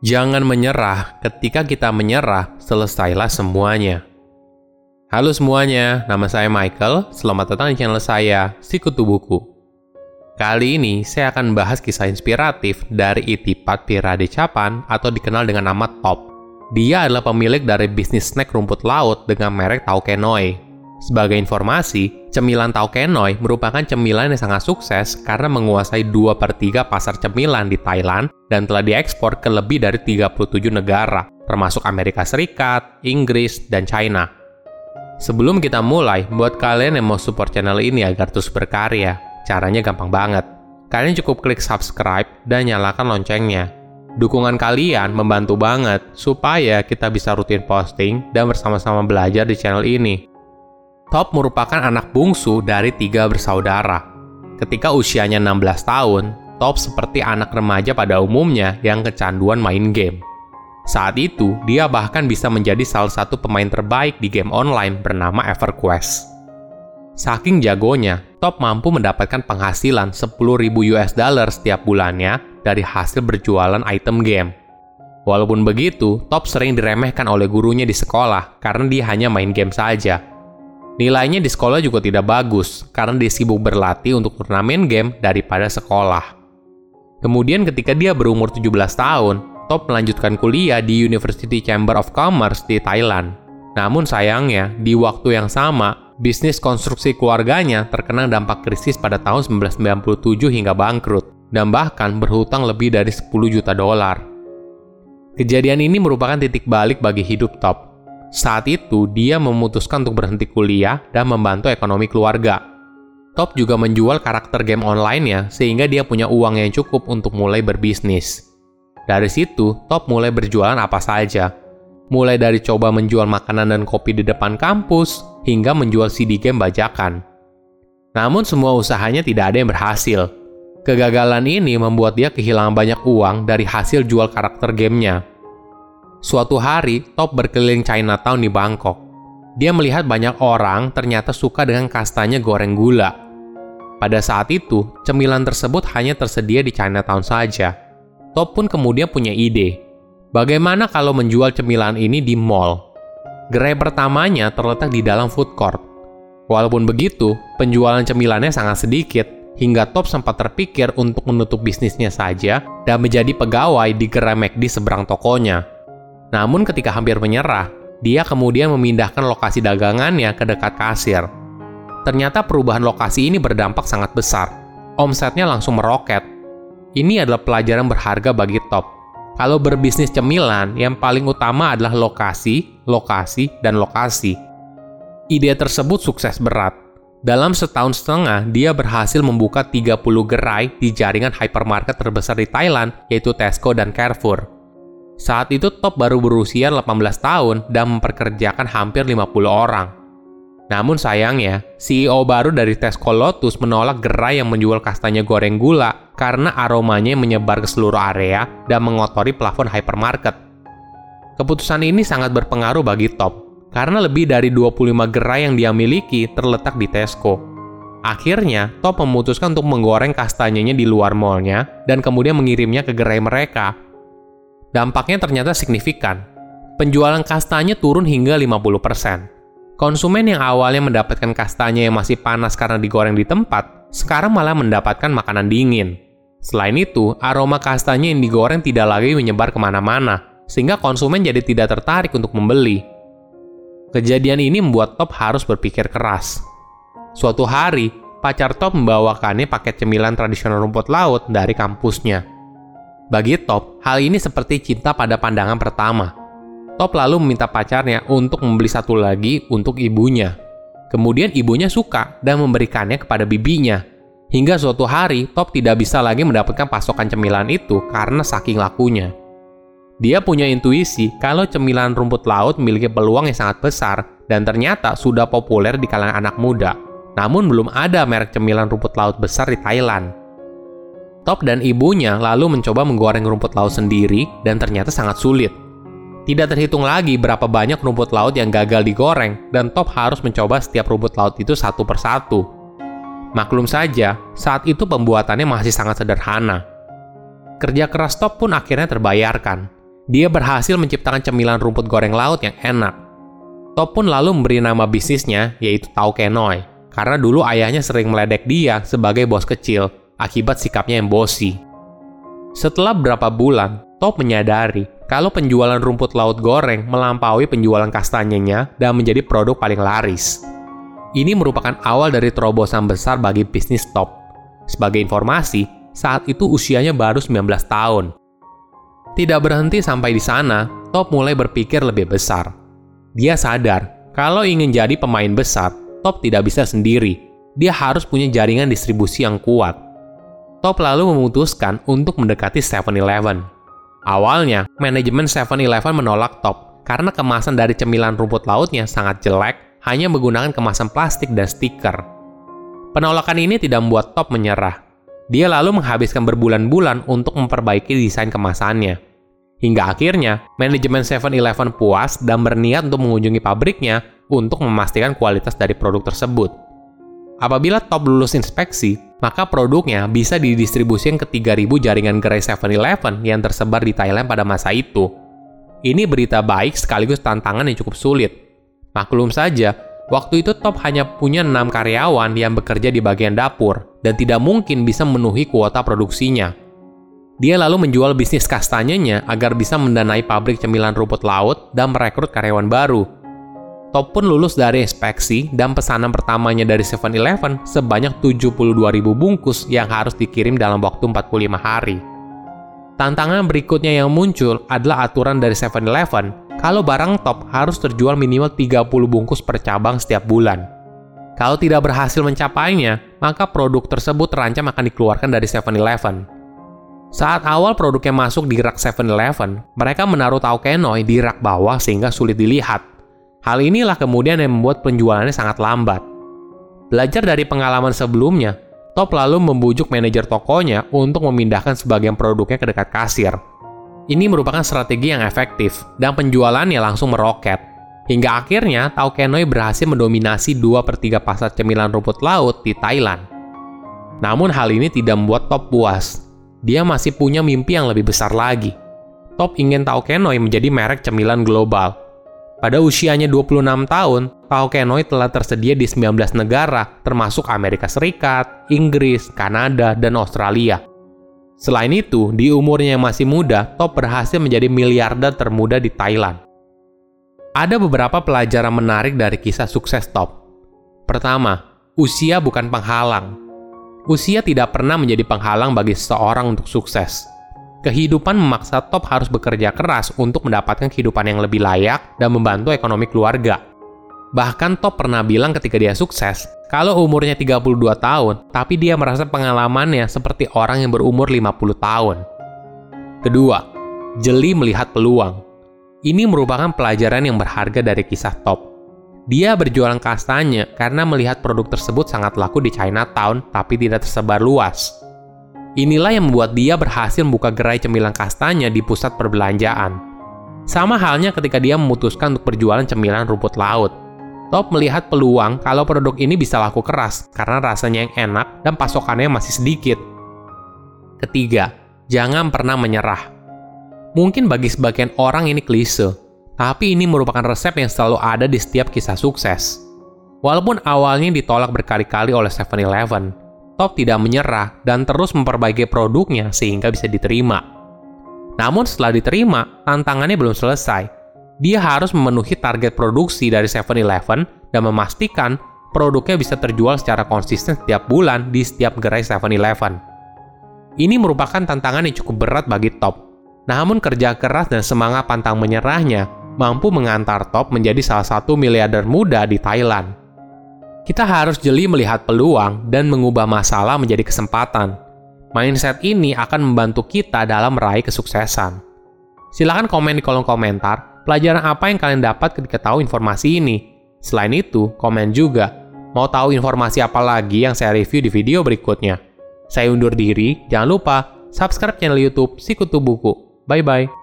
Jangan menyerah, ketika kita menyerah, selesailah semuanya. Halo semuanya, nama saya Michael, selamat datang di channel saya, Sikutu Buku. Kali ini saya akan bahas kisah inspiratif dari Itipat Pirade Capan atau dikenal dengan nama Top. Dia adalah pemilik dari bisnis snack rumput laut dengan merek Taukenoi. Sebagai informasi, cemilan Taukenoi merupakan cemilan yang sangat sukses karena menguasai 2 per 3 pasar cemilan di Thailand dan telah diekspor ke lebih dari 37 negara, termasuk Amerika Serikat, Inggris, dan China. Sebelum kita mulai, buat kalian yang mau support channel ini agar terus berkarya, caranya gampang banget. Kalian cukup klik subscribe dan nyalakan loncengnya. Dukungan kalian membantu banget supaya kita bisa rutin posting dan bersama-sama belajar di channel ini. Top merupakan anak bungsu dari tiga bersaudara. Ketika usianya 16 tahun, Top seperti anak remaja pada umumnya yang kecanduan main game. Saat itu, dia bahkan bisa menjadi salah satu pemain terbaik di game online bernama EverQuest. Saking jagonya, Top mampu mendapatkan penghasilan 10.000 US dollar setiap bulannya dari hasil berjualan item game. Walaupun begitu, Top sering diremehkan oleh gurunya di sekolah karena dia hanya main game saja Nilainya di sekolah juga tidak bagus karena dia sibuk berlatih untuk turnamen game daripada sekolah. Kemudian ketika dia berumur 17 tahun, Top melanjutkan kuliah di University Chamber of Commerce di Thailand. Namun sayangnya, di waktu yang sama, bisnis konstruksi keluarganya terkena dampak krisis pada tahun 1997 hingga bangkrut, dan bahkan berhutang lebih dari 10 juta dolar. Kejadian ini merupakan titik balik bagi hidup Top, saat itu, dia memutuskan untuk berhenti kuliah dan membantu ekonomi keluarga. Top juga menjual karakter game online-nya sehingga dia punya uang yang cukup untuk mulai berbisnis. Dari situ, Top mulai berjualan apa saja. Mulai dari coba menjual makanan dan kopi di depan kampus, hingga menjual CD game bajakan. Namun semua usahanya tidak ada yang berhasil. Kegagalan ini membuat dia kehilangan banyak uang dari hasil jual karakter gamenya. Suatu hari, Top berkeliling Chinatown di Bangkok. Dia melihat banyak orang ternyata suka dengan kastanya goreng gula. Pada saat itu, cemilan tersebut hanya tersedia di Chinatown saja. Top pun kemudian punya ide. Bagaimana kalau menjual cemilan ini di mall? Gerai pertamanya terletak di dalam food court. Walaupun begitu, penjualan cemilannya sangat sedikit, hingga Top sempat terpikir untuk menutup bisnisnya saja dan menjadi pegawai di gerai McD seberang tokonya. Namun ketika hampir menyerah, dia kemudian memindahkan lokasi dagangannya ke dekat kasir. Ternyata perubahan lokasi ini berdampak sangat besar. Omsetnya langsung meroket. Ini adalah pelajaran berharga bagi Top. Kalau berbisnis cemilan, yang paling utama adalah lokasi, lokasi, dan lokasi. Ide tersebut sukses berat. Dalam setahun setengah, dia berhasil membuka 30 gerai di jaringan hypermarket terbesar di Thailand, yaitu Tesco dan Carrefour. Saat itu Top baru berusia 18 tahun dan memperkerjakan hampir 50 orang. Namun sayangnya, CEO baru dari Tesco Lotus menolak gerai yang menjual kastanya goreng gula karena aromanya menyebar ke seluruh area dan mengotori plafon hypermarket. Keputusan ini sangat berpengaruh bagi Top, karena lebih dari 25 gerai yang dia miliki terletak di Tesco. Akhirnya, Top memutuskan untuk menggoreng kastanyanya di luar mallnya dan kemudian mengirimnya ke gerai mereka Dampaknya ternyata signifikan. Penjualan kastanya turun hingga 50%. Konsumen yang awalnya mendapatkan kastanya yang masih panas karena digoreng di tempat, sekarang malah mendapatkan makanan dingin. Selain itu, aroma kastanya yang digoreng tidak lagi menyebar ke mana-mana, sehingga konsumen jadi tidak tertarik untuk membeli. Kejadian ini membuat Top harus berpikir keras. Suatu hari, pacar Top membawakannya paket cemilan tradisional rumput laut dari kampusnya. Bagi Top, hal ini seperti cinta pada pandangan pertama. Top lalu meminta pacarnya untuk membeli satu lagi untuk ibunya. Kemudian ibunya suka dan memberikannya kepada bibinya. Hingga suatu hari, Top tidak bisa lagi mendapatkan pasokan cemilan itu karena saking lakunya. Dia punya intuisi kalau cemilan rumput laut memiliki peluang yang sangat besar dan ternyata sudah populer di kalangan anak muda. Namun belum ada merek cemilan rumput laut besar di Thailand. Top dan ibunya lalu mencoba menggoreng rumput laut sendiri dan ternyata sangat sulit. Tidak terhitung lagi berapa banyak rumput laut yang gagal digoreng dan Top harus mencoba setiap rumput laut itu satu persatu. Maklum saja, saat itu pembuatannya masih sangat sederhana. Kerja keras Top pun akhirnya terbayarkan. Dia berhasil menciptakan cemilan rumput goreng laut yang enak. Top pun lalu memberi nama bisnisnya, yaitu Tau Kenoi, karena dulu ayahnya sering meledek dia sebagai bos kecil akibat sikapnya yang bosi. Setelah beberapa bulan, Top menyadari kalau penjualan rumput laut goreng melampaui penjualan kastanyenya dan menjadi produk paling laris. Ini merupakan awal dari terobosan besar bagi bisnis Top. Sebagai informasi, saat itu usianya baru 19 tahun. Tidak berhenti sampai di sana, Top mulai berpikir lebih besar. Dia sadar kalau ingin jadi pemain besar, Top tidak bisa sendiri. Dia harus punya jaringan distribusi yang kuat. Top lalu memutuskan untuk mendekati 7-Eleven. Awalnya, manajemen 7-Eleven menolak Top karena kemasan dari cemilan rumput lautnya sangat jelek, hanya menggunakan kemasan plastik dan stiker. Penolakan ini tidak membuat Top menyerah. Dia lalu menghabiskan berbulan-bulan untuk memperbaiki desain kemasannya. Hingga akhirnya, manajemen 7-Eleven puas dan berniat untuk mengunjungi pabriknya untuk memastikan kualitas dari produk tersebut. Apabila Top lulus inspeksi, maka produknya bisa didistribusikan ke 3.000 jaringan gerai 7-Eleven yang tersebar di Thailand pada masa itu. Ini berita baik sekaligus tantangan yang cukup sulit. Maklum saja, Waktu itu Top hanya punya enam karyawan yang bekerja di bagian dapur dan tidak mungkin bisa memenuhi kuota produksinya. Dia lalu menjual bisnis kastanyenya agar bisa mendanai pabrik cemilan rumput laut dan merekrut karyawan baru. Top pun lulus dari inspeksi dan pesanan pertamanya dari 7-Eleven sebanyak 72.000 bungkus yang harus dikirim dalam waktu 45 hari. Tantangan berikutnya yang muncul adalah aturan dari 7-Eleven kalau barang top harus terjual minimal 30 bungkus per cabang setiap bulan. Kalau tidak berhasil mencapainya, maka produk tersebut terancam akan dikeluarkan dari 7-Eleven. Saat awal produknya masuk di rak 7-Eleven, mereka menaruh tahu kenoi di rak bawah sehingga sulit dilihat. Hal inilah kemudian yang membuat penjualannya sangat lambat. Belajar dari pengalaman sebelumnya, Top lalu membujuk manajer tokonya untuk memindahkan sebagian produknya ke dekat kasir, ini merupakan strategi yang efektif, dan penjualannya langsung meroket. Hingga akhirnya, Tao Kenoi berhasil mendominasi 2 per 3 pasar cemilan rumput laut di Thailand. Namun hal ini tidak membuat Top puas. Dia masih punya mimpi yang lebih besar lagi. Top ingin Tao Kenoi menjadi merek cemilan global. Pada usianya 26 tahun, Tao Kenoi telah tersedia di 19 negara, termasuk Amerika Serikat, Inggris, Kanada, dan Australia. Selain itu, di umurnya yang masih muda, Top berhasil menjadi miliarder termuda di Thailand. Ada beberapa pelajaran menarik dari kisah sukses Top. Pertama, usia bukan penghalang. Usia tidak pernah menjadi penghalang bagi seseorang untuk sukses. Kehidupan memaksa Top harus bekerja keras untuk mendapatkan kehidupan yang lebih layak dan membantu ekonomi keluarga. Bahkan Top pernah bilang ketika dia sukses, kalau umurnya 32 tahun, tapi dia merasa pengalamannya seperti orang yang berumur 50 tahun. Kedua, jeli melihat peluang. Ini merupakan pelajaran yang berharga dari kisah Top. Dia berjualan kastanya karena melihat produk tersebut sangat laku di Chinatown tapi tidak tersebar luas. Inilah yang membuat dia berhasil membuka gerai cemilan kastanya di pusat perbelanjaan. Sama halnya ketika dia memutuskan untuk berjualan cemilan rumput laut. Top melihat peluang kalau produk ini bisa laku keras karena rasanya yang enak dan pasokannya masih sedikit. Ketiga, jangan pernah menyerah. Mungkin bagi sebagian orang ini klise, tapi ini merupakan resep yang selalu ada di setiap kisah sukses. Walaupun awalnya ditolak berkali-kali oleh 7-Eleven, Top tidak menyerah dan terus memperbaiki produknya sehingga bisa diterima. Namun setelah diterima, tantangannya belum selesai dia harus memenuhi target produksi dari 7-Eleven dan memastikan produknya bisa terjual secara konsisten setiap bulan di setiap gerai 7-Eleven. Ini merupakan tantangan yang cukup berat bagi Top. Namun kerja keras dan semangat pantang menyerahnya mampu mengantar Top menjadi salah satu miliarder muda di Thailand. Kita harus jeli melihat peluang dan mengubah masalah menjadi kesempatan. Mindset ini akan membantu kita dalam meraih kesuksesan. Silahkan komen di kolom komentar pelajaran apa yang kalian dapat ketika tahu informasi ini. Selain itu, komen juga, mau tahu informasi apa lagi yang saya review di video berikutnya. Saya undur diri, jangan lupa subscribe channel YouTube Sikutu Buku. Bye-bye.